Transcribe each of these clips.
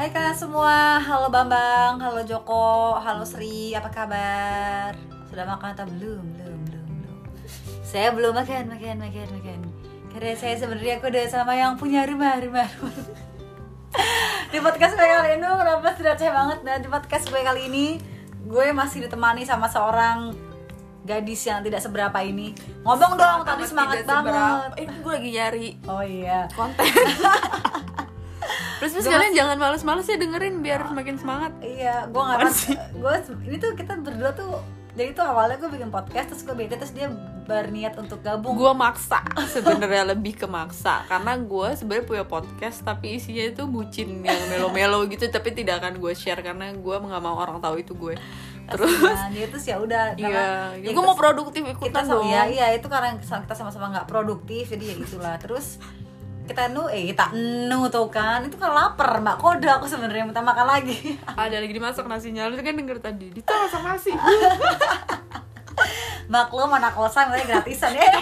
Hai kalian semua, halo Bambang, halo Joko, halo Sri, apa kabar? Sudah makan atau belum? Belum, belum, belum. Saya belum makan, makan, makan, makan. Karena saya sebenarnya aku udah sama yang punya rumah, rumah. rumah. di podcast gue kali ini kenapa sudah saya banget dan di podcast gue kali ini gue masih ditemani sama seorang gadis yang tidak seberapa ini ngomong dong tadi semangat tidak seberapa. banget Eh, gue lagi nyari oh iya konten. Terus terus kalian jangan males-males ya dengerin biar semakin semangat. Iya, gue nggak sih? Gue ini tuh kita berdua tuh jadi tuh awalnya gue bikin podcast terus gue bete terus dia berniat untuk gabung. Gue maksa sebenarnya lebih ke maksa karena gue sebenarnya punya podcast tapi isinya itu bucin yang melo-melo gitu tapi tidak akan gue share karena gue nggak mau orang tahu itu gue. Terus Nah, dia tuh ya udah iya, ya gue kita- mau produktif kita ikutan sama, dong. ya, iya itu karena kita sama-sama nggak produktif jadi ya itulah terus kita nu eh kita nu tuh kan? Itu kan lapar mbak. Kode aku sebenarnya minta makan lagi. Ada lagi dimasak nasinya, lu kan denger tadi. Dito masak nasi. maklum anak kosan katanya gratisan ya.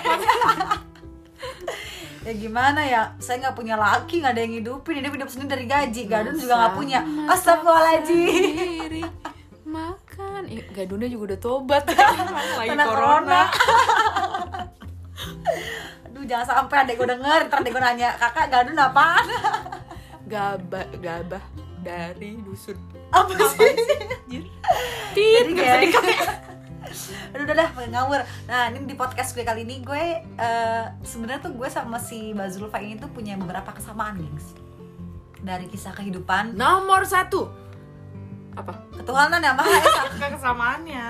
Ya gimana ya? Saya nggak punya laki nggak ada yang hidupin. Dia hidup sendiri dari gaji. Gadun juga nggak punya. astagfirullahaladzim. makan. Eh, gadunnya juga udah tobat. Kan lagi Kena corona, corona. Jangan sampai adek gue denger ntar adek gue nanya kakak gadun apaan gabah gabah dari dusun. Apa sih? Anjir. jadi aduh udah dah pakai ngawur. Nah ini di podcast gue kali ini gue eh, sebenarnya tuh gue sama si Bazulfa ini tuh punya beberapa kesamaan gengs. Dari kisah kehidupan. Nomor satu. Apa? Ketuhanan ya maha esa kesamaannya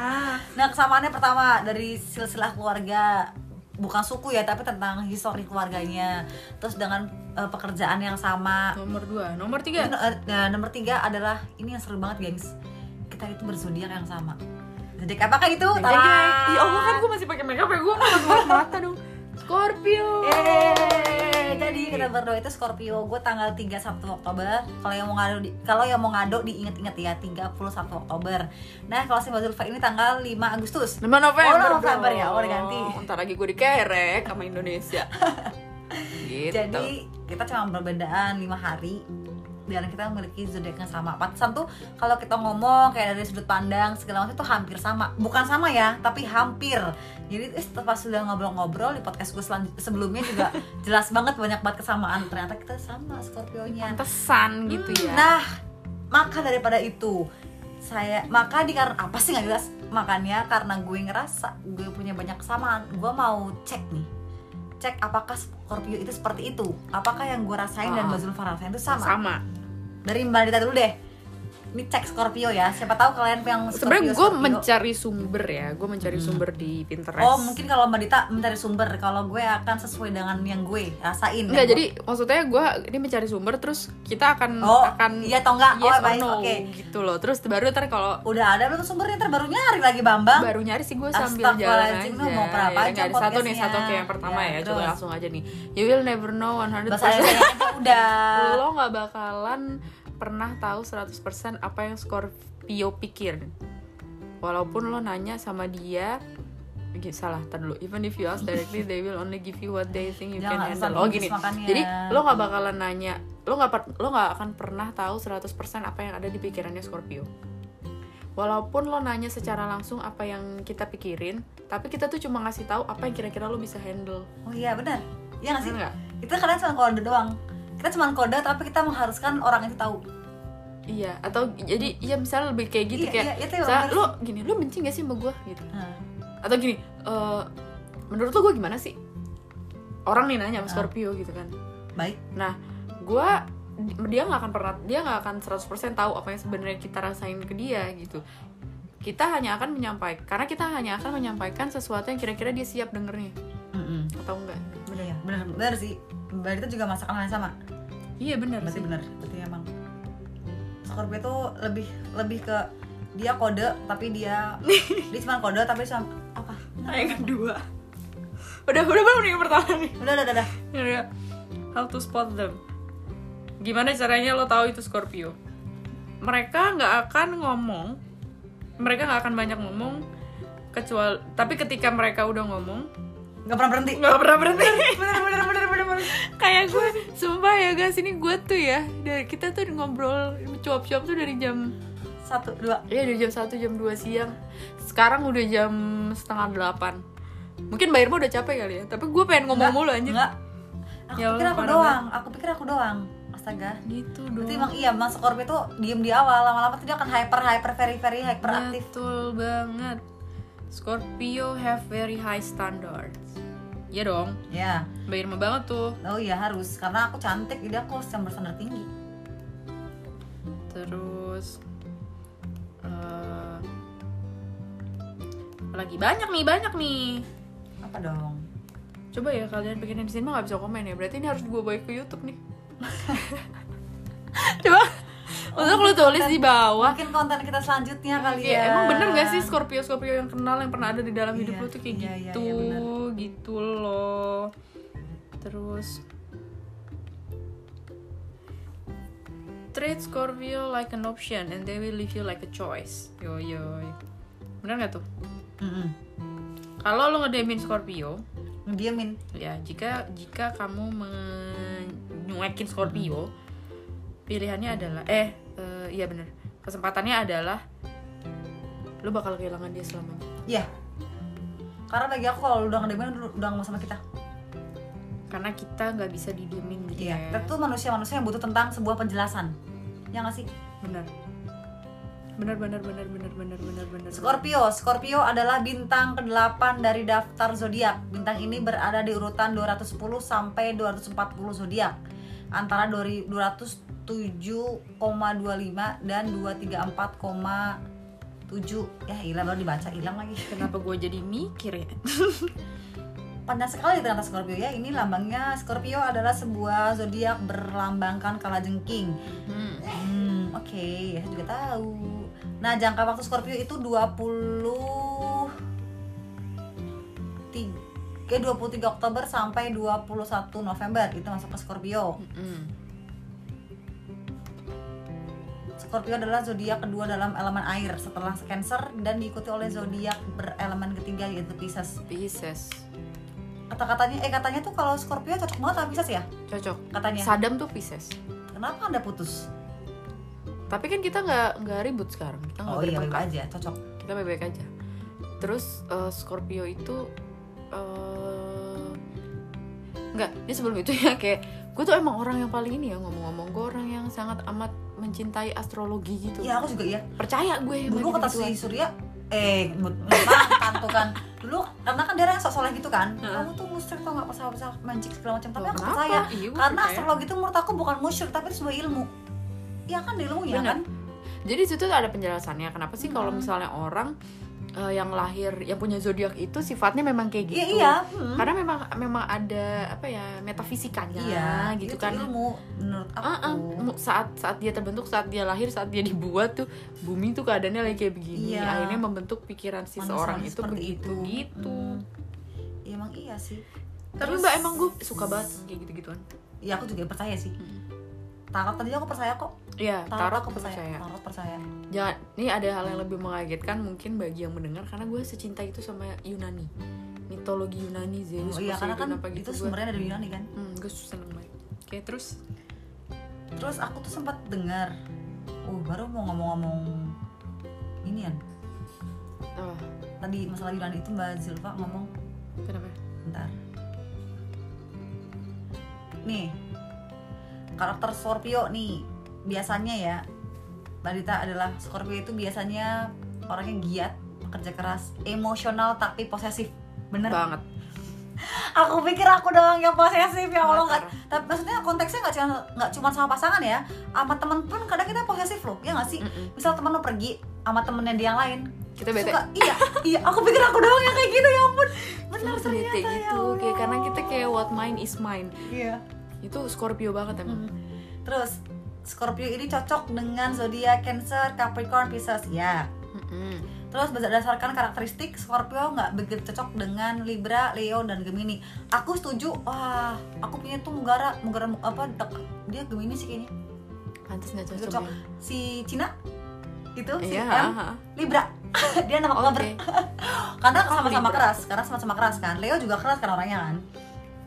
nah kesamaannya pertama dari silsilah keluarga bukan suku ya tapi tentang histori keluarganya. Terus dengan eh, pekerjaan yang sama. Nomor dua. Nomor tiga? Nah, nomor tiga adalah ini yang seru banget gengs. Kita itu berzodiak yang sama. Zodiak apakah itu Jeng, jeng, jeng. ya Allah kan gue masih pakai makeup ya gue nggak mata dong. Scorpio Eh, jadi kita berdua itu Scorpio. Gue tanggal 3 Sabtu Oktober. Kalau yang mau ngado kalau yang mau ngado diinget-inget ya 31 Oktober. Nah, kalau si Zulfa ini tanggal 5 Agustus. 5 November Oh, November ya, oh, ganti. Ntar lagi gue dikerek sama Indonesia gitu. Jadi kita cuma perbedaan 5 hari dan kita memiliki zodiak yang sama. Pantesan tuh kalau kita ngomong kayak dari sudut pandang segala macam itu hampir sama. Bukan sama ya, tapi hampir. Jadi eh, pas sudah ngobrol-ngobrol di podcast gue sebelumnya juga jelas banget banyak banget kesamaan. Ternyata kita sama Scorpio-nya. pantesan gitu ya Nah, maka daripada itu saya maka di karena apa sih nggak jelas makanya karena gue ngerasa gue punya banyak kesamaan gue mau cek nih cek apakah Scorpio itu seperti itu apakah yang gue rasain dan Ah. Mbak Zulfa rasain itu sama sama dari Mbak Dita dulu deh. Ini cek Scorpio ya. Siapa tahu kalian yang sebenarnya gue mencari sumber ya. Gue mencari sumber di Pinterest. Oh mungkin kalau Mbak Dita mencari sumber kalau gue akan sesuai dengan yang gue rasain. Enggak, jadi maksudnya gue ini mencari sumber terus kita akan Oh, akan iya atau enggak? Oh, yes baik, no oke. gitu loh. Terus baru ntar kalau udah ada belum sumbernya? Ntar baru nyari lagi Bambang. Baru nyari sih gue sambil jalan aja. Lu mau berapa Ya, aja ada satu nih satu kayak yang pertama Ya, ya. Coba langsung aja nih. You will never know 100% bahasa Indonesia aja udah. Lo nggak bakalan pernah tahu 100% apa yang Scorpio pikir. Walaupun lo nanya sama dia Oke, salah, tar dulu. Even if you ask directly, they will only give you what they think you Jangan can handle. Oh gini. makanya. Jadi lo nggak bakalan nanya, lo nggak per- lo nggak akan pernah tahu 100% apa yang ada di pikirannya Scorpio. Walaupun lo nanya secara langsung apa yang kita pikirin, tapi kita tuh cuma ngasih tahu apa yang kira-kira lo bisa handle. oh iya benar iya nggak sih Bener nggak? itu cuma kode doang kita cuma kode tapi kita mengharuskan orang itu tahu Iya, atau jadi ya misalnya lebih kayak gitu Iya, kayak iya, itu misalnya, lo gini, lo benci gak sih sama gue gitu. Nah, Atau gini, eh menurut lo gue gimana sih? Orang nih nanya sama. Scorpio gitu kan. baik Nah, gue dia nggak akan pernah dia nggak akan 100% tahu apa yang sebenarnya kita rasain ke dia gitu. Kita hanya akan menyampaikan karena kita hanya akan menyampaikan sesuatu yang kira-kira dia siap dengernya Mm-mm. atau enggak. benar ya benar benar sih Mbak Dita juga masakan yang sama Iya benar berarti benar berarti emang Scorpio tuh lebih lebih ke dia kode tapi dia dia cuma kode tapi cuma apa Nah, yang kedua. Udah, udah belum yang pertama nih. udah udah udah, udah. Ya, ya. How to spot them. Gimana caranya lo tahu itu Scorpio? Mereka nggak akan ngomong, mereka nggak akan banyak ngomong, kecuali tapi ketika mereka udah ngomong nggak pernah berhenti. Nggak pernah berhenti. bener bener bener bener bener Kayak gue Sumpah ya guys, ini gue tuh ya dari kita tuh ngobrol cuap-cuap tuh dari jam satu dua. Iya dari jam 1 jam 2 siang. Sekarang udah jam setengah delapan. Mungkin Mbak Irma udah capek kali ya Tapi gue pengen ngomong mulu anjir. enggak aku Ya pikir aku doang aku pikir aku doang astaga. Gitu Berarti dong emang iya, Mas Scorpio tuh diem di awal, lama-lama tuh dia akan hyper, hyper, very, very hyperaktif. Betul banget. Scorpio have very high standards Iya dong Ya, Mbak Irma banget tuh oh iya harus, karena aku cantik, jadi aku harus yang berstandar tinggi. Terus eh, lagi banyak nih, banyak nih. Apa dong? Coba ya kalian bikin di sini mah gak bisa komen ya. Berarti ini harus gue bawa ke YouTube nih. Coba untuk lu tulis di bawah. Mungkin konten kita selanjutnya kali Iya, ya. emang bener gak sih Scorpio Scorpio yang kenal yang pernah ada di dalam hidup Iya, lu tuh kayak iya, iya, gitu, iya, bener. gitu loh. Terus treat Scorpio like an option and they will leave you like a choice. Yo yo. Bener gak tuh? Mm-mm. Kalau lo ngedemin Scorpio, Ngediemin. ya jika jika kamu menyuekin Scorpio, pilihannya adalah eh uh, iya bener. Kesempatannya adalah lu bakal kehilangan dia selamanya iya. Karena lagi aku kalau udah ngedemen udah ngomong sama kita. Karena kita nggak bisa didiemin gitu iya. ya. kita tuh manusia-manusia yang butuh tentang sebuah penjelasan. Ya nggak sih? Bener. Bener bener bener bener bener bener. Scorpio Scorpio adalah bintang ke-8 dari daftar zodiak. Bintang ini berada di urutan 210 sampai 240 zodiak. Antara 200 7,25 dan 234,7 ya hilang baru dibaca hilang lagi kenapa gue jadi mikir ya Pandang sekali ternyata Scorpio ya ini lambangnya Scorpio adalah sebuah zodiak berlambangkan kalajengking hmm. hmm oke okay. ya juga tahu nah jangka waktu Scorpio itu 20 23 eh, Oktober sampai 21 November itu masuk ke Scorpio. -hmm. Scorpio adalah zodiak kedua dalam elemen air setelah Cancer dan diikuti oleh zodiak berelemen ketiga yaitu Pisces. Pisces. Kata-katanya eh katanya tuh kalau Scorpio cocok banget sama Pisces ya? Cocok. Katanya. Sadam tuh Pisces. Kenapa Anda putus? Tapi kan kita nggak nggak ribut sekarang. Kita Oh iya, baik aja, cocok. kita baik-baik aja terus eh, Scorpio itu eh nggak ini sebelum itu ya kayak gue tuh emang orang yang paling ini ya ngomong-ngomong gue orang yang sangat amat mencintai astrologi gitu Iya, aku juga iya. percaya gue dulu kata si Surya eh mantan tuh kan dulu karena kan dia yang sok soleh gitu kan Heeh. kamu tuh musyrik tau nggak pasal-pasal magic segala macam tapi Loh, aku percaya Iya, karena percaya. astrologi itu menurut aku bukan musyrik tapi itu sebuah ilmu Iya kan ilmunya Bener. kan jadi di situ tuh ada penjelasannya kenapa sih kalau Hmm. misalnya orang eh, yang lahir yang punya zodiak itu sifatnya memang kayak gitu iya iya hmm. karena memang memang ada apa ya metafisikanya iya gitu itu kan ilmu menurut aku ah. Mu- saat saat dia terbentuk saat dia lahir saat dia dibuat tuh bumi tuh keadaannya lagi kayak begini Iya. akhirnya membentuk pikiran si Manusia seorang itu begitu gitu Hmm. Iya, emang iya sih tapi Terus- mbak emang gue suka banget kayak gitu gituan iya aku juga percaya sih Hmm. Tarot tadi aku percaya kok Iya, tarot, tarot aku percaya. percaya. tarot percaya Jangan, ini ada hal yang lebih mengagetkan mungkin bagi yang mendengar karena gue secinta itu sama Yunani, mitologi Yunani Zeus, oh iya karena kan Poseidon, apa itu gitu gue. sumbernya dari Yunani kan Hmm, gue seneng banget. Oke, terus Terus aku tuh sempat dengar, uh baru mau ngomong-ngomong ini kan. oh, Tadi masalah Yunani itu Mbak Zilva ngomong, kenapa? bentar. Nih, karakter Scorpio nih biasanya ya, Mbak Dita adalah Scorpio itu biasanya orangnya giat, pekerja keras, emosional tapi posesif. Bener? Banget. Aku pikir aku doang yang posesif ya Allah nggak. Tapi maksudnya konteksnya nggak cuma nggak cuma sama pasangan ya, sama temen pun kadang kita posesif loh, ya nggak sih? Mm-mm. misal temen lo pergi sama temennya dia yang lain Kita bete. suka iya iya aku pikir aku doang yang kayak gitu ya ampun benar Kita ternyata bete ya gitu, Allah. kayak karena kita kayak what mine is mine. iya Itu Scorpio banget emang. Hmm. terus Scorpio ini cocok dengan zodiak Cancer, Capricorn, Pisces ya Mm-mm. terus berdasarkan karakteristik Scorpio nggak begitu cocok dengan Libra, Leo dan Gemini aku setuju wah aku punya tuh Munggara Munggara apa dek- dia Gemini sih kayaknya Pantes nggak cocok. cocok ya? si Cina itu si Iya, M ha-ha. Libra dia nama. Oktober karena Oh, sama-sama keras karena sama-sama keras kan Leo juga keras kan orangnya kan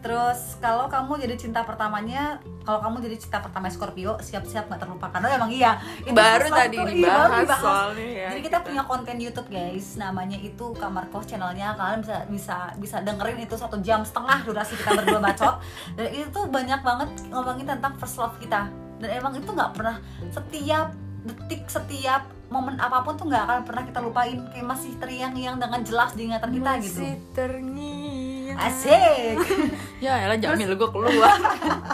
Terus kalau kamu jadi cinta pertamanya, kalau kamu jadi cinta pertama Scorpio, siap-siap nggak terlupakan. Oh emang iya. Itu baru tadi iya, baru dibahas dibahas. soalnya ya Jadi kita punya konten YouTube guys, namanya itu Kamar Kos channelnya. Kalian bisa bisa bisa dengerin itu satu jam setengah durasi kita berdua bacot. Dan itu tuh banyak banget ngomongin tentang first love kita. Dan emang itu nggak pernah setiap detik setiap momen apa pun tuh nggak akan pernah kita lupain kayak masih terngiang-ngiang dengan jelas di ingatan kita gitu Masih terngiang asik. Ya elah Jamil gue keluar.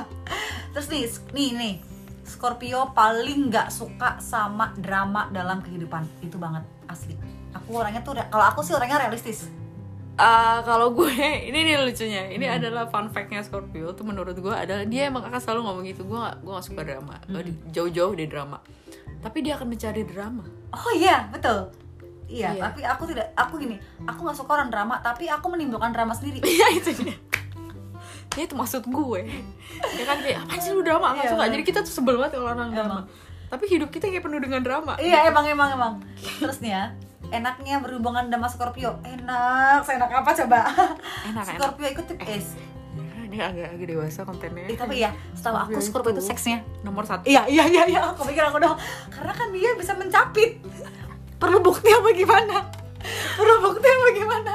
Terus nih nih nih. Scorpio paling nggak suka sama drama dalam kehidupan. Itu banget asli. Aku orangnya tuh kalau aku sih orangnya realistis. Ah, kalau gue ini nih lucunya. Ini adalah fun fact-nya Scorpio. Tuh menurut gue adalah dia emang akan selalu ngomong gitu. Gue gak, gue gak suka drama. Gue di- jauh-jauh dari drama. Tapi dia akan mencari drama. Oh iya betul iya, Iya. tapi aku tidak aku gini aku nggak suka orang drama tapi aku menimbulkan drama sendiri. Iya itu dia. Ya, itu maksud gue. Ya kan kayak apa sih lu drama? Gak Iya, suka. bener. jadi kita tuh sebel banget kalau orang drama. Emang. tapi hidup kita kayak penuh dengan drama. Iya emang emang emang. Terus nih ya enaknya berhubungan sama Scorpio. Enak seenak apa coba? Enak enak. Scorpio ikut tip S Ya, ini agak agak dewasa kontennya. Eh, tapi ya setahu aku Scorpio itu itu- seksnya nomor satu. Iya iya iya iya, aku pikir aku doang. Karena kan dia bisa mencapit. Perlu bukti apa gimana? Perlu bukti apa gimana?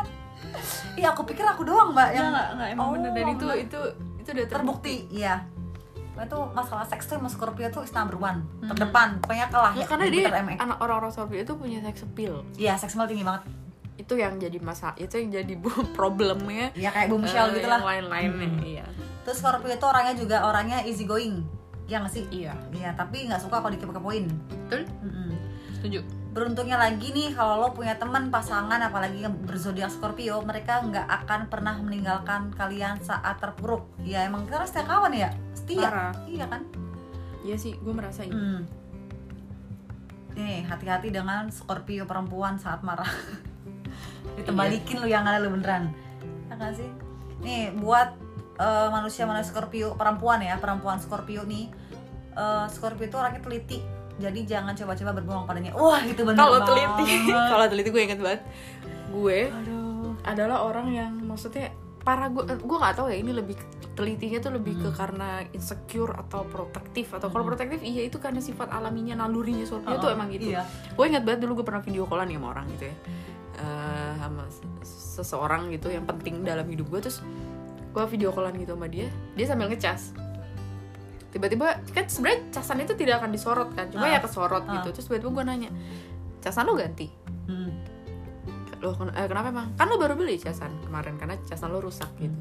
Iya, aku pikir aku doang, Mbak, yang nggak nggak emang Oh, bener dan itu enggak. itu itu udah terbukti terbukti. Iya. Itu masalah seks tuh sama Scorpio tuh is number one, terdepan, pokoknya kalah ya karena di dia MX. anak orang-orang Scorpio itu punya sex appeal Iya, seksual tinggi banget. itu yang jadi masa itu yang jadi bu- problemnya Iya kayak Boom Shell eh, gitu yang lah. lain-lainnya Hmm. iya Terus Scorpio itu orangnya juga orangnya easy going. Iya nggak sih? iya Iya, tapi nggak suka kalau dikepo-kepoin. betul Mm-mm. setuju beruntungnya lagi nih kalau lo punya teman pasangan apalagi yang berzodiak Scorpio mereka nggak akan pernah meninggalkan kalian saat terpuruk. Ya emang kita harus setia kawan ya? Setia? Parah. iya kan? Iya sih gue merasa itu hmm. nih hati-hati dengan Scorpio perempuan saat marah. Ditembalikin lu yang ada lu beneran. Ya kan sih? Nih buat eh, manusia-manusia Scorpio perempuan ya perempuan Scorpio nih eh, Scorpio itu orangnya teliti jadi jangan coba-coba berbohong padanya. Wah itu bener kalau teliti. kalau teliti gue inget banget. Gue aduh. adalah orang yang maksudnya parah gue gue nggak tahu ya ini lebih telitinya tuh lebih ke karena insecure atau protektif atau kalau Hmm. protektif iya itu karena sifat alaminya nalurinya Scorpio Oh, tuh emang gitu. iya. gue ingat banget dulu gue pernah video callan nih sama orang gitu ya. Eh, sama seseorang gitu yang penting dalam hidup gue terus gue video callan gitu sama dia dia sambil ngecas tiba-tiba kan sebenarnya casan itu tidak akan disorot kan cuma Ah. ya kesorot Ah. gitu terus tiba-tiba gue nanya casan lo ganti? Hmm. loh ken- eh, kenapa emang? Kan lo baru beli casan kemarin karena casan lo rusak gitu.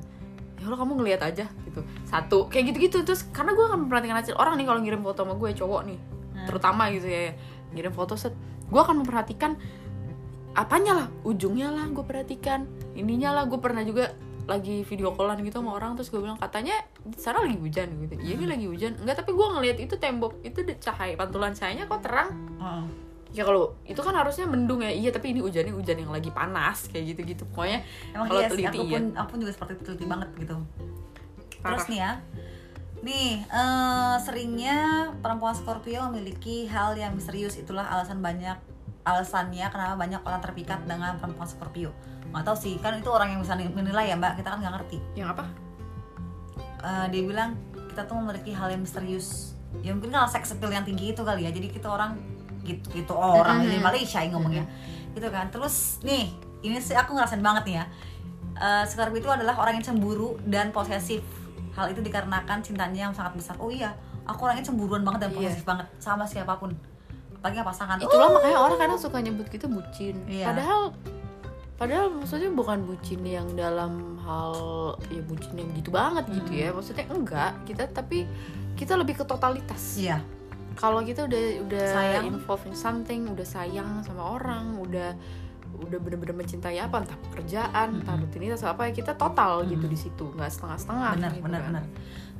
Ya lo kamu ngelihat aja gitu. Satu kayak gitu-gitu. Terus karena gue akan memperhatikan hasil orang nih kalau ngirim foto sama gue cowok nih. Hmm. terutama gitu ya ngirim foto set. Gue akan memperhatikan apanya lah ujungnya lah gue perhatikan ininya lah gue pernah juga lagi video callan gitu sama orang terus gue bilang katanya sana lagi hujan gitu iya ini lagi hujan enggak tapi gue ngelihat itu tembok itu cahaya pantulan cahayanya kok terang Heeh. ya kalau itu kan harusnya mendung ya iya tapi ini hujannya hujan yang lagi panas kayak gitu gitu pokoknya Emang Kalau iya teliti, aku iya. pun aku pun juga seperti itu, teliti banget gitu. Terus Parah. nih ya. Nih, eh, seringnya perempuan Scorpio memiliki hal yang misterius itulah alasan banyak alasannya kenapa banyak orang terpikat dengan perempuan Scorpio. Nggak tahu sih, kan itu orang yang bisa menilai ya, Mbak. Kita kan nggak ngerti. yang apa Eh, dia bilang kita tuh memiliki hal yang misterius. Ya mungkin karena seks appeal yang tinggi itu kali ya. Jadi kita orang gitu gitu orang di Malaysia yang ngomongnya. Gitu kan. Terus nih, ini sih aku ngerasain banget nih ya. Eh, Scorpio itu adalah orang yang cemburu dan posesif. Hal itu dikarenakan cintanya yang sangat besar. Oh iya, aku orangnya cemburuan banget dan Iya. posesif banget sama siapa pun. Apalagi pasangan. itulah makanya orang kadang suka nyebut kita bucin Iya. padahal padahal maksudnya bukan bucin yang dalam hal ya bucin yang gitu banget gitu ya maksudnya enggak kita tapi kita lebih ke totalitas Iya. kalau kita udah udah Sayang. involved in something udah sayang sama orang udah udah bener-bener mencintai apa entah pekerjaan entah Mm-mm. rutinitas apa ya kita total gitu Mm-mm. di situ nggak setengah-setengah benar gitu benar kan. benar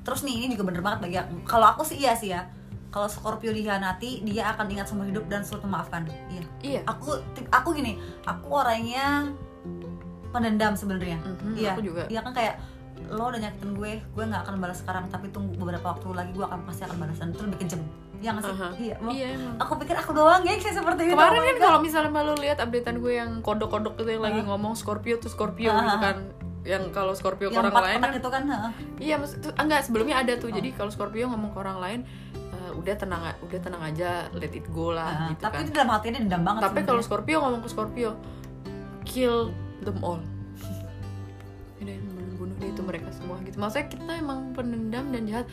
terus nih ini juga bener banget bagi aku kalau aku sih iya sih ya kalau Scorpio dihianati dia akan ingat seumur hidup dan selalu memaafkan. Iya. Iya. Aku aku gini aku orangnya pendendam sebenarnya. Mhm, iya. aku juga. Iya kan kayak lo udah nyakitin gue gue nggak akan balas sekarang tapi tunggu beberapa waktu lagi gue akan pasti akan balas dan itu lebih kejam. Ya nggak sih? Aha. iya iya emang. Aku pikir aku doang geng sih seperti itu. Kemarin Oh kan kalau misalnya malu lihat updatean gue yang kodok-kodok itu yang lagi Ah. ngomong Scorpio tuh Scorpio Ah. gitu kan. Yang kalau Scorpio ke yang orang empat lain kan- itu kan heeh. iya maksud tuh- enggak sebelumnya ada tuh. Oh. jadi kalau Scorpio ngomong ke orang lain "Eh, udah tenang udah tenang aja let it go lah Heeh. gitu tapi kan itu dalam hatinya dendam banget tapi kalau. Scorpio ngomong ke Scorpio kill them all udah membunuh dia itu mereka semua gitu maksudnya kita emang pendendam dan jahat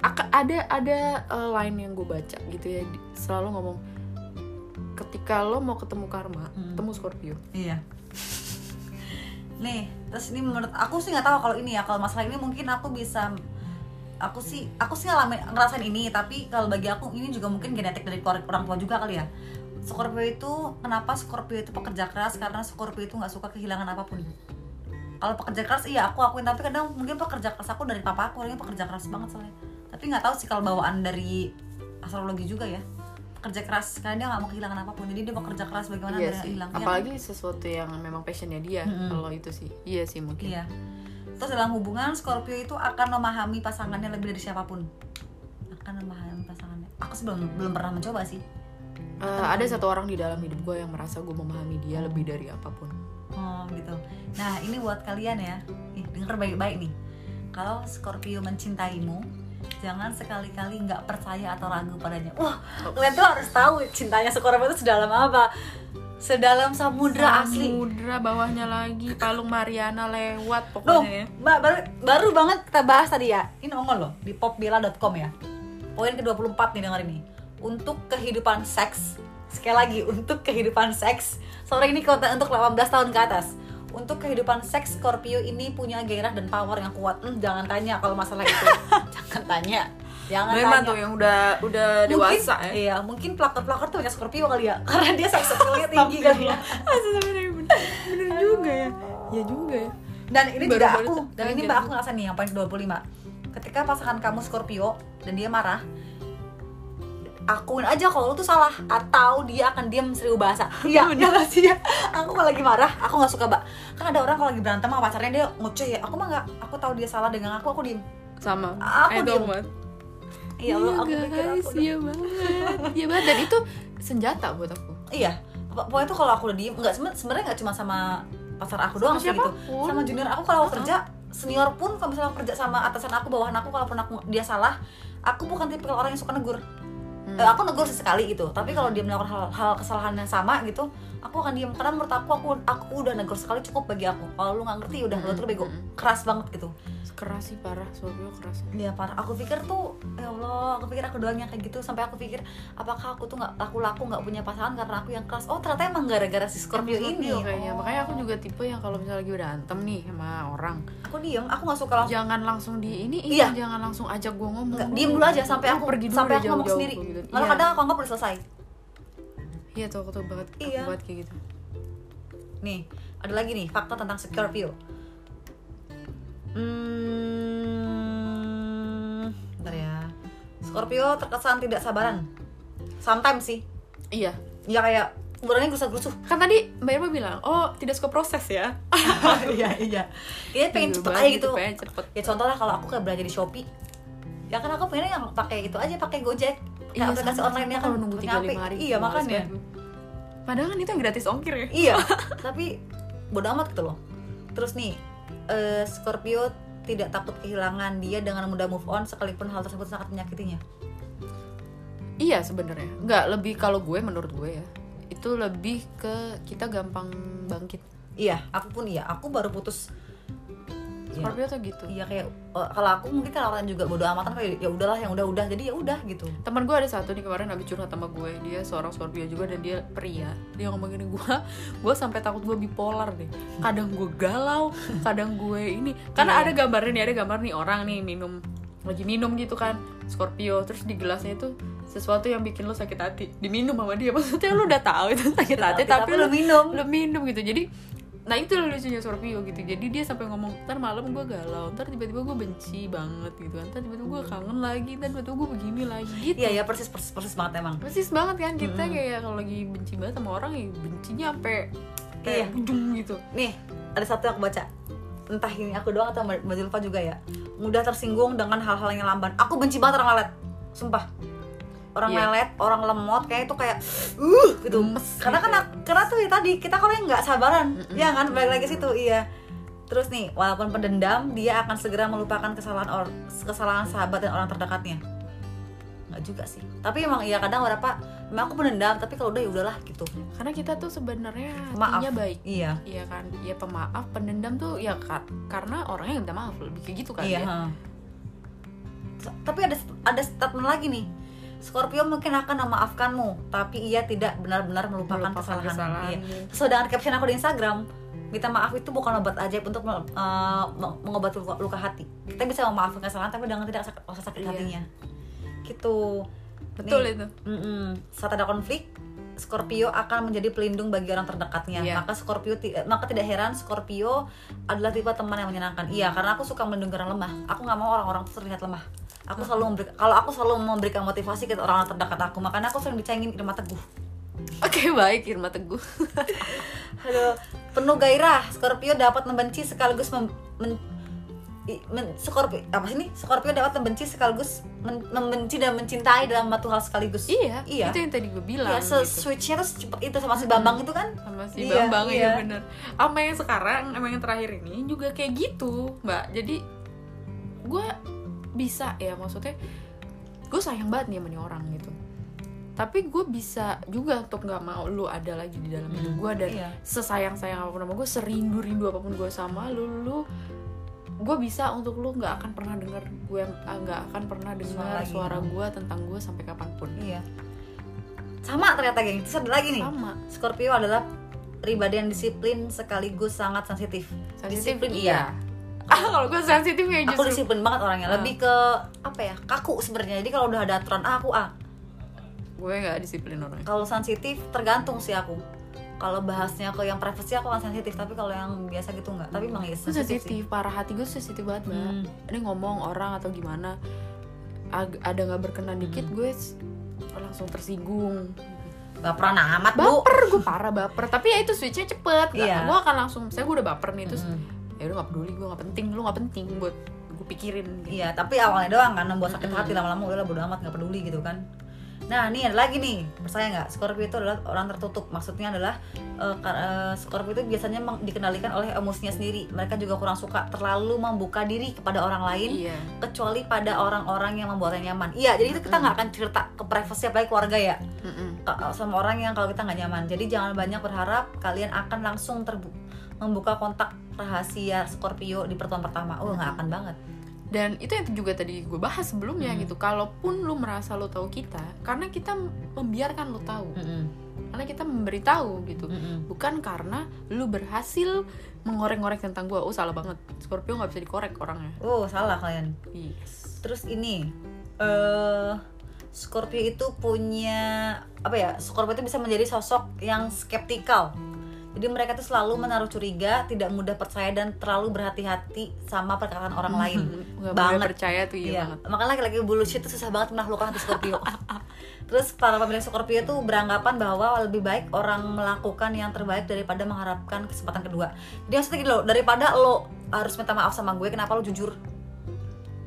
Aka- ada ada uh, line yang gue baca gitu ya selalu ngomong ketika lo mau ketemu karma Hmm. temu Scorpio Iya. Nih, terus ini menurut aku sih nggak tahu kalau ini ya, kalau masalah ini mungkin aku bisa aku sih aku sih ngalamin ngerasain ini tapi kalau bagi aku ini juga mungkin genetik dari orang tua juga kali ya. Scorpio itu kenapa Scorpio itu pekerja keras? Karena Scorpio itu nggak suka kehilangan apa pun. Kalau pekerja keras iya aku akuin tapi kadang mungkin pekerja keras aku dari papa aku orangnya pekerja keras banget soalnya. Tapi nggak tahu sih kalau bawaan dari astrologi juga ya. Pekerja keras karena dia nggak mau kehilangan apa pun. Jadi dia bekerja keras bagaimana iya hilang. Iya kan? apalagi sesuatu yang memang passionnya dia Mm-mm. kalau itu sih. Iya sih mungkin. Iya. Terus dalam hubungan Scorpio itu akan memahami pasangannya lebih dari siapa pun. Akan memahami pasangannya. Aku sih belum belum pernah mencoba sih. Eh, ada satu orang di dalam hidup gue yang merasa gue memahami dia lebih dari apa pun Oh gitu. Nah ini buat kalian ya. Ih, denger baik-baik nih. Kalau Scorpio mencintaimu, jangan sekali-kali nggak percaya atau ragu padanya. Wah, kalian tuh harus tahu cintanya Scorpio itu sedalam apa. Sedalam samudra asli. Samudra bawahnya lagi Palung Mariana lewat Loh, pokoknya ya. Mbak, baru, baru banget kita bahas tadi ya. Ini nongol loh di popbella.com ya. Poin ke-24 nih denger ini. Untuk kehidupan seks. Sekali lagi, untuk kehidupan seks. Sore ini kota untuk 18 tahun ke atas. Untuk kehidupan seks Scorpio ini punya gairah dan power yang kuat. Hmm, jangan tanya kalau masalah itu. jangan tanya. Jangan Memang tanya. tuh yang udah udah dewasa ya. Iya, mungkin pelakor-pelakor tuh banyak Scorpio kali ya. Karena dia seks appeal-nya tinggi kali ya. Sebenarnya bener, bener juga ya. Ya juga ya. Dan ini Baru- juga aku, dan ini kaget. mbak aku ngerasa nih yang poin ke-25 Ketika pasangan kamu Scorpio dan dia marah Akuin aja kalau lu tuh salah Atau dia akan diam seribu bahasa Iya, iya gak sih ya Aku kalau lagi marah, aku gak suka mbak Kan ada orang kalau lagi berantem sama pacarnya dia ngoceh ya Aku mah gak, aku tahu dia salah dengan aku, aku diem Sama. Aku Eh, diem. Iya, Allah, aku pikir guys, aku iya banget. Iya banget dan itu senjata buat aku. Iya, pokoknya tuh kalau aku udah diem Nggak, seben- sebenarnya gak cuma sama pacar aku doang sih gitu. sama junior aku kalau aku kerja senior pun kalau misalnya aku kerja sama atasan aku bawahan aku kalaupun aku dia salah aku bukan tipe orang yang suka negur Hmm. Aku negur sesekali gitu tapi kalau dia melakukan hal, hal kesalahan yang sama gitu aku akan diam karena menurut aku aku aku udah negur sekali cukup bagi aku kalau lu nggak ngerti udah lu tuh bego keras banget gitu Keras sih parah, Scorpio keras. Iya parah. Aku pikir tuh, ya Allah, aku pikir aku doang yang kayak gitu sampai aku pikir apakah aku tuh nggak laku-laku nggak punya pasangan karena aku yang keras. Oh ternyata emang gara-gara si Scorpio, ini. kayaknya. Oh. Makanya aku juga tipe yang kalau misalnya lagi berantem nih sama orang, Aku diem, aku nggak suka langsung. jangan langsung di ini, Iya. jangan langsung ajak gue ngomong. Nggak, diem dulu aja sampai aku pergi dulu sampai aku ngomong jauh-jauh, sendiri. gitu. Malah Iya. kadang aku anggap udah selesai. Iya tuh aku tuh banget, aku Iya. banget kayak gitu. Nih, ada lagi nih fakta tentang Scorpio. Hmm, bentar ya. Scorpio terkesan tidak sabaran. Sometimes sih. Iya. Ya kayak orangnya gerusa-gerusuh. Kan tadi Mbak Irma bilang, oh tidak suka proses ya. iya iya iya pengen Iya cepet aja gitu pengen cepet. ya contoh lah kalau aku kayak belanja di shopee ya kan aku pengen yang pakai gitu aja pakai gojek Iya, Kayak aplikasi online nya Aku kan kalau nunggu tiga lima hari. iya makanya. Padahal kan itu yang gratis ongkir ya. iya tapi bodo amat gitu loh terus nih eh, Scorpio tidak takut kehilangan dia dengan mudah move on sekalipun hal tersebut sangat menyakitinya Iya sebenarnya. Nggak lebih kalau gue menurut gue ya. Itu lebih ke kita gampang bangkit. iya aku pun iya aku baru putus Iya. Scorpio tuh gitu. iya kayak eh, kalau aku mungkin kalau orang juga bodo amatan kayak ya udahlah yang udah udah jadi ya udah gitu. Teman gue ada satu nih kemarin habis curhat sama gue. Dia seorang Scorpio juga dan dia pria. Dia ngomong gini gue gue sampai takut gue bipolar deh. Kadang gue galau kadang gue ini. Karena Iya. ada gambarnya nih ada gambar nih orang nih minum lagi minum gitu kan Scorpio. Terus di gelasnya itu sesuatu yang bikin lo sakit hati. Diminum sama dia maksudnya lo udah tahu itu sakit hati Tapi- tapi, tapi lo minum. lo minum gitu. Jadi nah itu lucunya Scorpio gitu. Jadi dia sampai ngomong ntar malam gue galau ntar tiba-tiba gue benci banget gitu kan. Ntar tiba-tiba gue kangen lagi ntar tiba-tiba gue begini lagi gitu. Iya ya persis persis persis banget emang. Persis banget kan kita Mm-mm. kayak kalau lagi benci banget sama orang ya bencinya sampai Iya. ujung gitu. Nih ada satu yang aku baca. Entah ini aku doang atau Mbak Zulfa juga ya. Mudah tersinggung dengan hal-hal yang lamban. Aku benci banget orang lelet sumpah orang Iya. lelet orang lemot kayak itu kayak uh gitu Gemes karena kan karena tuh ya tadi kita kalau nggak sabaran Mm-mm. ya kan balik lagi situ iya Terus nih, walaupun pendendam, dia akan segera melupakan kesalahan or kesalahan sahabat dan orang terdekatnya. Nggak juga sih. Tapi emang iya kadang berapa, emang aku pendendam, tapi kalau udah ya udahlah gitu. karena kita tuh sebenarnya hatinya baik Iya. Iya kan, ya pemaaf, pendendam tuh ya kar- karena orangnya yang minta maaf lebih kayak gitu kan Iya. ya. S- Tapi ada ada statement lagi nih. Scorpio mungkin akan memaafkanmu, tapi ia tidak benar-benar melupakan, Melupakan kesalahan. kesalahan. Iya. Sesuai dengan caption aku di Instagram, minta maaf itu bukan obat ajaib untuk uh, meng- mengobati luka, luka hati. Kita bisa memaafkan kesalahan tapi dengan tidak sakit, rasa sakit Iya. hatinya. Gitu. Betul Nih, itu. mm-mm. Saat ada konflik, Scorpio akan menjadi pelindung bagi orang terdekatnya. Iya. Maka Scorpio eh, maka tidak heran Scorpio adalah tipe teman yang menyenangkan. Iya, karena aku suka melindungi orang lemah. Aku nggak mau orang-orang terlihat lemah. Aku selalu memberi, kalau aku selalu memberikan motivasi ke orang terdekat aku. Makanya aku sering dicengin Irma Teguh. Oke baik Irma Teguh. Aduh, penuh gairah. Scorpio dapat membenci sekaligus mem, men- men- Scorpio apa sih ini? Scorpio dapat membenci sekaligus men- membenci dan mencintai dalam satu hal sekaligus. iya, Iya. itu yang tadi gue bilang. Iya, gitu. switchnya tuh secepat itu sama si Bambang itu kan? sama si Iya, Bambang iya. ya bener sama yang sekarang emang yang terakhir ini juga kayak gitu mbak jadi gue bisa ya maksudnya gue sayang banget nih sama nih orang gitu tapi gue bisa juga untuk nggak mau lu ada lagi di dalam hidup gue dan Iya. sesayang sayang apa pun sama gue serindu rindu apa pun gue sama lu lu gue bisa untuk lu nggak akan pernah dengar gue nggak akan pernah dengar suara gue tentang gue sampai kapan pun Iya. Sama ternyata geng. Terus ada lagi nih. sama Scorpio adalah pribadi yang disiplin sekaligus sangat sensitif. sensitif Disiplin, iya ah kalau gue sensitif ya Aku justru disiplin banget orangnya. Ah. Lebih ke apa ya? Kaku sebenarnya. Jadi kalau udah ada aturan A aku A. gue nggak disiplin orangnya Kalau sensitif tergantung sih aku. Kalau bahasnya ke yang privacy aku kan sensitif, tapi kalau yang biasa gitu enggak. Tapi emang gue sensitif, sensitif parah hati gue sensitif banget mbak Hmm. ini ngomong orang atau gimana ag- ada nggak berkenan dikit Hmm. gue s- langsung tersinggung pernah amat, Bu. baper gue parah baper tapi ya itu switchnya cepet Nggak- Iya. gue akan langsung saya gue udah baper nih terus Mm-mm. Ya udah nggak peduli gue nggak penting lu nggak penting buat gue pikirin gitu. Iya, tapi awalnya doang kan membuat sakit hati lama-lama udahlah bodo amat nggak peduli gitu kan. Nah, nih ada lagi nih. Percaya nggak? Scorpio itu adalah orang tertutup. Maksudnya adalah eh, kar- eh, Scorpio itu biasanya dikendalikan oleh emosinya sendiri. Mereka juga kurang suka terlalu membuka diri kepada orang lain iya kecuali pada orang-orang yang membuatnya nyaman. Iya, jadi itu kita nggak akan cerita ke privasi apalagi keluarga ya. Ka- sama orang yang kalau kita nggak nyaman. Jadi jangan banyak berharap kalian akan langsung terbu membuka kontak rahasia Scorpio di pertemuan pertama. Oh, nggak akan banget. dan itu yang juga tadi gue bahas sebelumnya Hmm. gitu kalaupun lu merasa lu tahu kita karena kita membiarkan lu tahu karena kita memberitahu gitu Mm-mm. bukan karena lu berhasil mengorek-ngorek tentang gue oh salah banget Scorpio nggak bisa dikorek orangnya Oh, salah kalian. yes Terus ini eh Scorpio itu punya apa ya? Scorpio itu bisa menjadi sosok yang skeptikal. Jadi mereka tuh selalu menaruh curiga, tidak mudah percaya dan terlalu berhati-hati sama perkataan orang lain. nggak Banget. percaya tuh iya, Iya, banget makanya laki-laki bullshit tuh susah banget menaklukkan hati Scorpio. Terus para pemilik Scorpio tuh beranggapan bahwa lebih baik orang melakukan yang terbaik daripada mengharapkan kesempatan kedua. Jadi maksudnya gini loh, daripada lo harus minta maaf sama gue, kenapa lo jujur?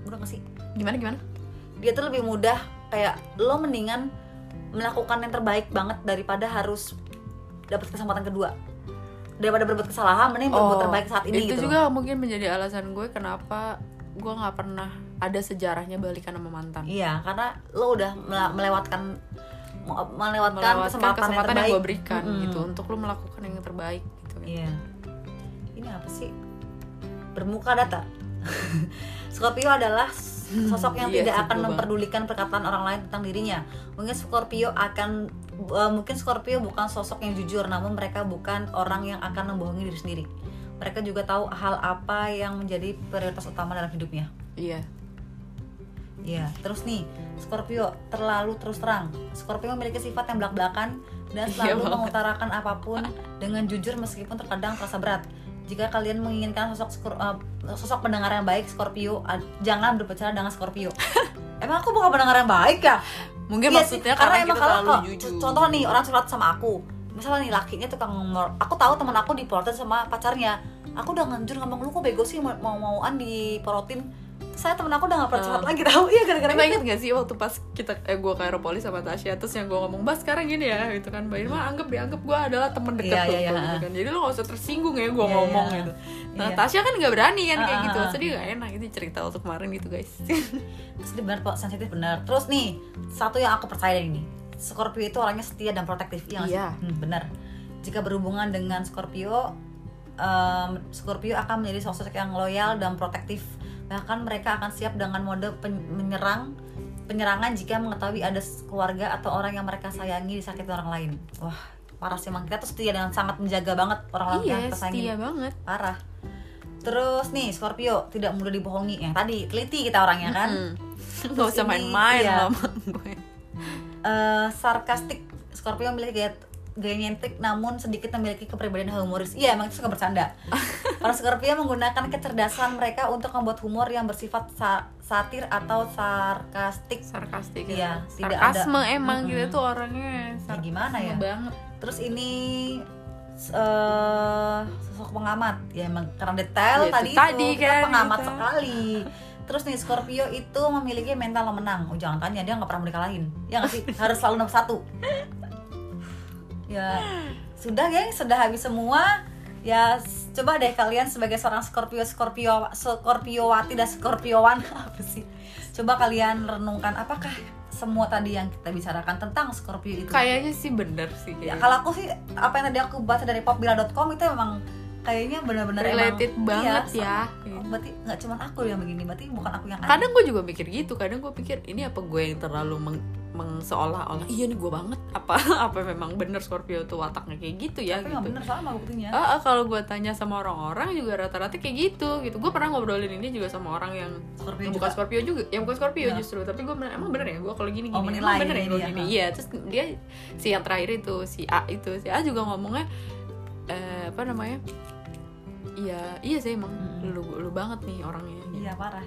Udah gak sih? gimana gimana Dia tuh lebih mudah kayak lo mendingan melakukan yang terbaik banget daripada harus dapat kesempatan kedua. Daripada berbuat kesalahan, mending berbuat terbaik saat ini Oh, itu gitu. juga mungkin menjadi alasan gue kenapa gue nggak pernah ada sejarahnya balikan sama mantan Iya, karena lo udah mele- melewatkan melewatkan, melewatkan kesempatan, kesempatan, yang yang, gue berikan Mm-mm. gitu untuk lu melakukan yang terbaik gitu kan. Iya. Ini apa sih? Bermuka datar. Scorpio adalah sosok yang Iya, tidak akan memperdulikan perkataan orang lain tentang dirinya. Mungkin Scorpio akan eh, mungkin Scorpio bukan sosok yang jujur, namun mereka bukan orang yang akan membohongi diri sendiri. Mereka juga tahu hal apa yang menjadi prioritas utama dalam hidupnya. iya Iya, terus nih Scorpio terlalu terus terang. Scorpio memiliki sifat yang belak-belakan dan Iya selalu banget. mengutarakan apa pun dengan jujur meskipun terkadang terasa berat. Jika kalian menginginkan sosok eh, sosok pendengar yang baik Scorpio, ah, jangan berbicara dengan Scorpio. Emang aku bukan pendengar yang baik ya? mungkin Iya sih, maksudnya karena, kita kalau- jujur Contoh nih orang curhat sama aku, misalnya nih lakinya tukang ngomor, aku tahu teman aku diporotin sama pacarnya. Aku udah ngejur ngomong lu kok bego sih mau mauan diporotin. Saya temen aku udah gak pernah curhat lagi tau iya gara-gara Mbak inget gak sih waktu pas kita eh gue ke Aeropolis sama Tasya terus yang gue ngomong Mbak sekarang gini ya gitu kan Mbak Irma anggap dianggap gue adalah temen dekat Iya, lo iya, gitu iya. kan jadi lo gak usah tersinggung ya gue Iya, ngomong iya. gitu nah Iya. Tasya kan gak berani kan kayak Ah, gitu ah, ah. jadi gak enak itu cerita waktu kemarin gitu guys Terus benar kok sensitif benar. Terus nih satu yang aku percaya ini, Scorpio itu orangnya setia dan protektif. Iya. sih? Iya. Hmm, benar. Jika berhubungan dengan Scorpio, em, Scorpio akan menjadi sosok yang loyal dan protektif. Bahkan mereka akan siap dengan mode pen- menyerang penyerangan jika mengetahui ada keluarga atau orang yang mereka sayangi disakiti orang lain. Wah, parah sih emang kita tuh setia dan sangat menjaga banget orang-orang yang iya kita sayangi. setia banget. Parah. Terus nih Scorpio tidak mudah dibohongi. Yang tadi teliti kita orangnya kan? Mm. gak usah main-main iya. sama gue. Eh, sarkastik. Scorpio memiliki gaya gaya nyentrik namun sedikit memiliki kepribadian humoris. Iya emang itu suka bercanda para Scorpio menggunakan kecerdasan mereka untuk membuat humor yang bersifat sa- satir atau sarkastik. Sarkastik Iya, ya tidak sarkasme ada. emang Mm-mm. gitu tuh orangnya. Ya, gimana ya? banget. Terus ini eh sosok pengamat. Ya emang karena detail Ya, itu tadi tadi itu kan, pengamat gitu. sekali. Terus nih Scorpio itu memiliki mental menang. Oh jangan tanya dia nggak pernah mau dikalahin. Ya nggak sih? Harus selalu nomor satu. Ya sudah geng. Sudah habis semua. Ya coba deh kalian sebagai seorang Scorpio Scorpio Scorpiowati dan Scorpiowan apa sih? Coba kalian renungkan apakah semua tadi yang kita bicarakan tentang Scorpio itu? Kayaknya sih bener sih Ya kalau aku sih apa yang tadi aku baca dari popbila.com itu memang kayaknya benar-benar related emang, banget iya, ya. Sama- Berarti nggak cuma aku yang begini, berarti bukan aku yang kadang gue juga mikir gitu kadang gue pikir ini apa gue yang terlalu meng- seolah-olah iya nih gue banget. Apa apa memang bener Scorpio tuh wataknya kayak gitu ya Tapi gitu. bener sama buktinya. Ah, ah, kalau gue tanya sama orang-orang juga rata-rata kayak gitu gitu. Gue pernah ngobrolin ini juga sama orang yang Scorpio yang juga. bukan Scorpio juga yang bukan Scorpio Ya. justru. Tapi gue emang bener ya gue kalau gini gini Oh, emang bener ya gue gini? Iya terus dia si yang terakhir itu si A itu. Si A juga ngomongnya eh, apa namanya? Iya iya sih emang. Mm. lu lu banget nih orangnya. Iya parah.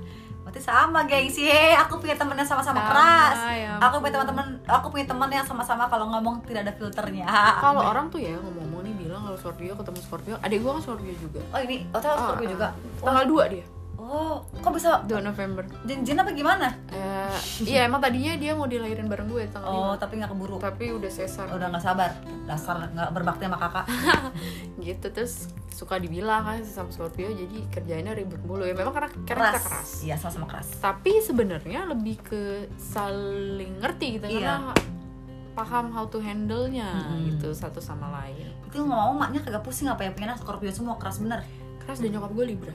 Berarti sama gengsi. Aku punya temen yang sama-sama Sama, keras. ya Aku punya teman-teman, aku punya teman yang sama-sama kalau ngomong tidak ada filternya. kalau orang tuh ya ngomong-ngomong nih bilang kalau Scorpio ketemu Scorpio adik gue kan Scorpio juga Oh ini, oh tahu Scorpio Ah, juga. ah. tanggal 2 dia Oh, kok bisa 2 November jin-jin apa gimana? Eh, iya emang tadinya dia mau dilahirin bareng gue tanggal Oh, 5 tapi nggak keburu. tapi udah sesar Udah nggak sabar. Dasar nggak berbakti sama kakak. gitu terus suka dibilang kan sama Scorpio jadi kerjanya ribut mulu ya memang karena karena kita keras Iya, sama-sama keras. tapi sebenarnya lebih ke saling ngerti gitu Iya. karena paham how to handle-nya Mm-mm. gitu satu sama lain Itu ngomong maknya kagak pusing apa ya pengennya Scorpio semua keras bener. keras dan nyokap gue Libra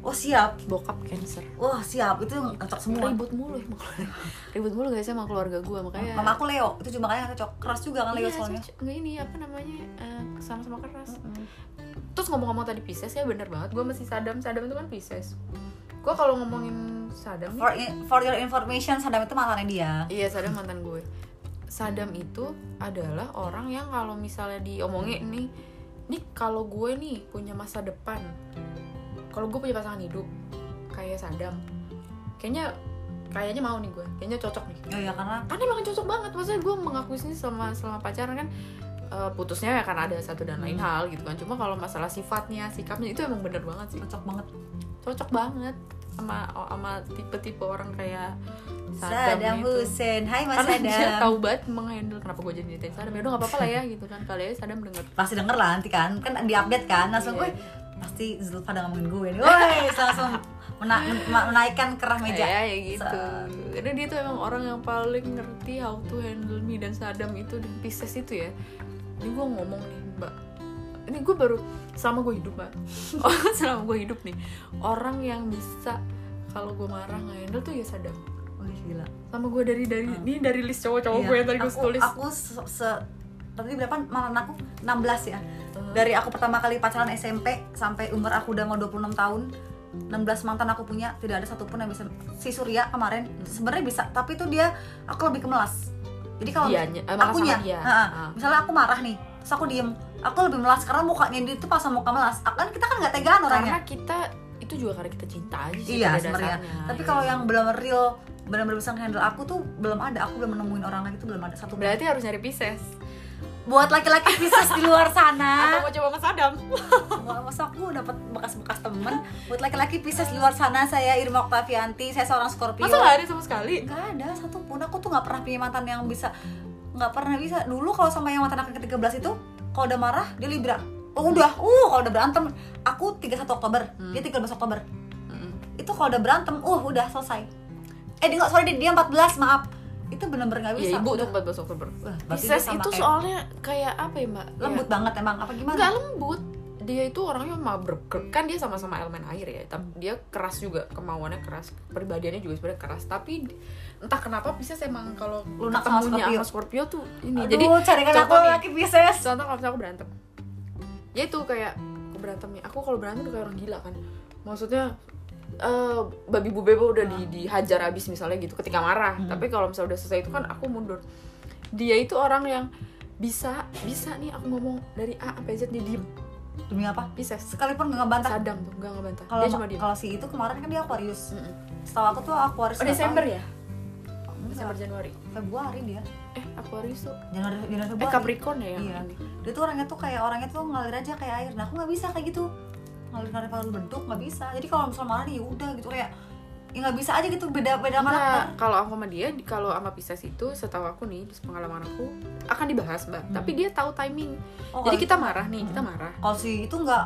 Oh siap. bokap Cancer. Wah siap. Itu cocok semua. ribut mulu emang ribut mulu guys sama keluarga gue makanya Mama aku Leo. Itu cuma kayak cocok keras juga kan Leo iya, soalnya. ini apa namanya eh, sama-sama keras. Terus ngomong-ngomong tadi Pisces ya bener banget. Gue masih Sadam. Sadam itu kan Pisces. Gue kalau ngomongin Sadam For for your information Sadam itu mantannya dia. iya Sadam mantan gue. Sadam itu adalah orang yang kalau misalnya diomongin nih nih kalau gue nih punya masa depan kalau gue punya pasangan hidup kayak Sadam kayaknya kayaknya mau nih gue kayaknya cocok nih Oh iya karena kan emang cocok banget maksudnya gue mengakui ini selama selama pacaran kan eh, putusnya ya karena ada satu dan lain Hmm. hal gitu kan cuma kalau masalah sifatnya sikapnya itu emang bener banget sih cocok banget. cocok banget sama sama tipe-tipe orang kayak Sadam itu Hussein. Hai Mas karena dia Sadam. tahu banget menghandle kenapa gue jadi nyeritain Sadam ya udah nggak apa-apa lah ya gitu kan kali aja Sadam denger Pasti denger lah nanti kan. Kan di-update kan langsung Iya. gue pasti Zulfa udah ngomongin gue nih. Woi, langsung mena- men- menaikkan kerah meja. ya, ya gitu. Karena dia tuh emang orang yang paling ngerti how to handle me dan Sadam itu dan Pisces itu ya. Ini gue ngomong nih mbak. Ini gue baru selama gue hidup mbak. Oh, selama gue hidup nih. Orang yang bisa kalau gue marah nggak handle tuh ya Sadam Wih, gila. sama gue dari dari ini dari list cowok-cowok Iya. gue yang tadi gue tulis. Aku se, se- tadi berapa malah aku 16 ya. Dari aku pertama kali pacaran SMP sampai umur aku udah mau 26 tahun 16 mantan aku punya tidak ada satupun yang bisa si Surya kemarin sebenarnya bisa tapi itu dia aku lebih kemelas jadi kalau Dianya, eh, malah akunya dia. ha-ha. Ah. misalnya aku marah nih terus aku diem aku lebih melas karena mukanya dia itu pasang muka melas kan kita kan nggak tegaan orangnya karena kita itu juga karena kita cinta aja sih iya sebenarnya tapi Iya. kalau yang belum real benar-benar bisa handle aku tuh belum ada aku belum menemuin orang lagi tuh belum ada satu berarti harus nyari Pisces buat laki-laki Pisces di luar sana. Apa mau coba Mas Adam? Wah, masa aku dapat bekas-bekas temen. Buat laki-laki Pisces di luar sana saya Irma Oktavianti saya seorang Scorpio. Masa nggak ada sama sekali? nggak ada satupun. Aku tuh nggak pernah punya mantan yang bisa nggak pernah bisa. Dulu kalau sama yang mantan aku ke 13 itu kalau udah marah dia Libra. Oh udah. Uh kalau udah berantem aku 31 Oktober. Hmm. dia 13 Oktober. Mm-mm. itu kalau udah berantem uh udah selesai. Eh dia nggak sorry dia 14 maaf itu bener-bener nggak bisa Iya ibu tuh 14 Oktober. Wah, Pisces itu soalnya kayak apa ya mbak? lembut Ya, banget emang apa gimana Nggak lembut. Dia itu orangnya mah ber- kan dia sama-sama elemen air ya. Tapi dia keras juga kemauannya keras. Pribadiannya juga sebenarnya keras. Tapi entah kenapa Pisces emang kalau Lunak sama Scorpio. sama Scorpio tuh ini. Aduh, Jadi carikan aku nih. laki Pisces contoh kalau misalnya aku berantem ya itu kayak aku berantem aku kalau berantem kayak orang gila kan maksudnya eh babi bu bebo udah di, dihajar abis misalnya gitu ketika marah. Hmm. tapi kalau misalnya udah selesai itu kan aku mundur. Dia itu orang yang bisa bisa nih aku ngomong dari A sampai Z dia diem. Demi apa? Pisces sekalipun nggak ngebantah. Sadam tuh nggak ngebantah. Kalau dia cuma diem. kalau si itu kemarin kan dia Aquarius. Mm-mm. setahu aku tuh Aquarius oh Desember tahu. ya? Desember Enggak, Januari. Februari dia. Eh Aquarius tuh. Januari Januari eh Februari Capricorn ya yang Iya. dia tuh orangnya tuh kayak orangnya tuh ngalir aja kayak air. Nah aku nggak bisa kayak gitu ngalir bentuk nggak bisa jadi kalau misalnya marah ya udah gitu kayak ya nggak bisa aja gitu beda beda karakter kalau aku sama dia, di- kalau sama Pisces itu setahu aku nih, pengalaman aku akan dibahas mbak. Hmm. Tapi dia tahu timing. oh, Jadi kita marah nih, kita Hmm. marah. kalau si itu nggak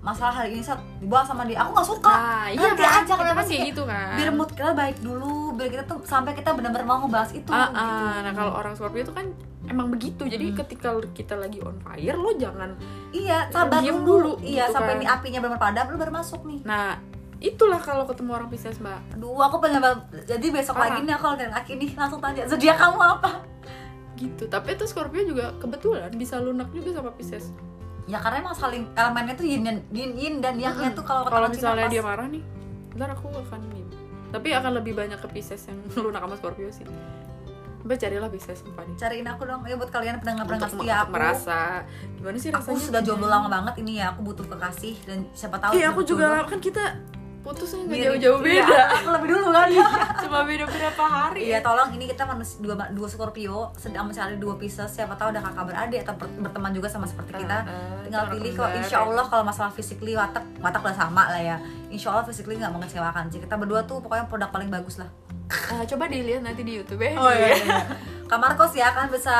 masalah hari ini saat dibahas sama dia aku nggak suka Nah, iya Nanti kan? aja, Kita kan kayak kayak gitu kan. biar mood kita baik dulu biar kita tuh sampai kita benar-benar mau ngebahas itu Ah, gitu. ah. Nah kalau orang Scorpio itu kan emang begitu. Jadi Hmm. ketika kita lagi on fire, lo jangan. iya sabar Diem dulu, dulu, iya gitu sampai kan. nih apinya benar padam lu baru masuk nih Nah itulah kalau ketemu orang Pisces mbak. aduh aku pengen banget jadi besok Parah. lagi nih aku kalau laki nih langsung tanya zodiak kamu apa Gitu. Tapi itu Scorpio juga kebetulan bisa lunak juga sama Pisces. ya karena emang saling elemennya tuh yin dan yin, yin dan yangnya tuh kalau Kalau misalnya dia marah nih, ntar aku akan nih. Tapi akan lebih banyak ke Pisces yang lunak sama Scorpio sih. Mbak carilah apa nih. cariin aku dong. Ya buat kalian pendengar-pendengar setia aku. merasa gimana sih aku rasanya sudah jomblo lama banget ini ya. Aku butuh kekasih dan siapa tahu iya aku juga kan kita putusnya nggak Mirip. jauh-jauh Iya, beda. Aku lebih dulu kan. Cuma beda berapa hari. Iya tolong ini kita manusia dua dua Scorpio sedang mencari dua Pisces. Siapa tahu ada kakak beradik atau ber- berteman juga sama seperti kita. Ah, tinggal itu pilih kembar, insya ya. Allah kalau masalah physically watak watak udah sama lah ya. Insya Allah physically nggak mengecewakan sih. Kita berdua tuh pokoknya produk paling bagus lah Ah, coba dilihat nanti di YouTube ya Oh iya, iya. Kamar kos ya kan bisa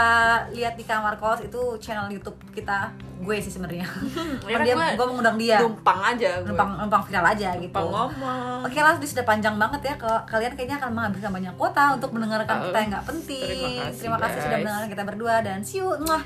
lihat di kamar kos itu channel YouTube kita gue sih sebenarnya. Ya kan dia gue gue mengundang dia. numpang aja gue. Numpang numpang viral aja gitu. numpang ngomong Oke lah, sudah panjang banget ya. Kalian kayaknya akan menghabiskan banyak kuota untuk mendengarkan Uh, kita yang nggak penting. terima kasih, Terima kasih sudah mendengarkan kita berdua dan see you. Mwah.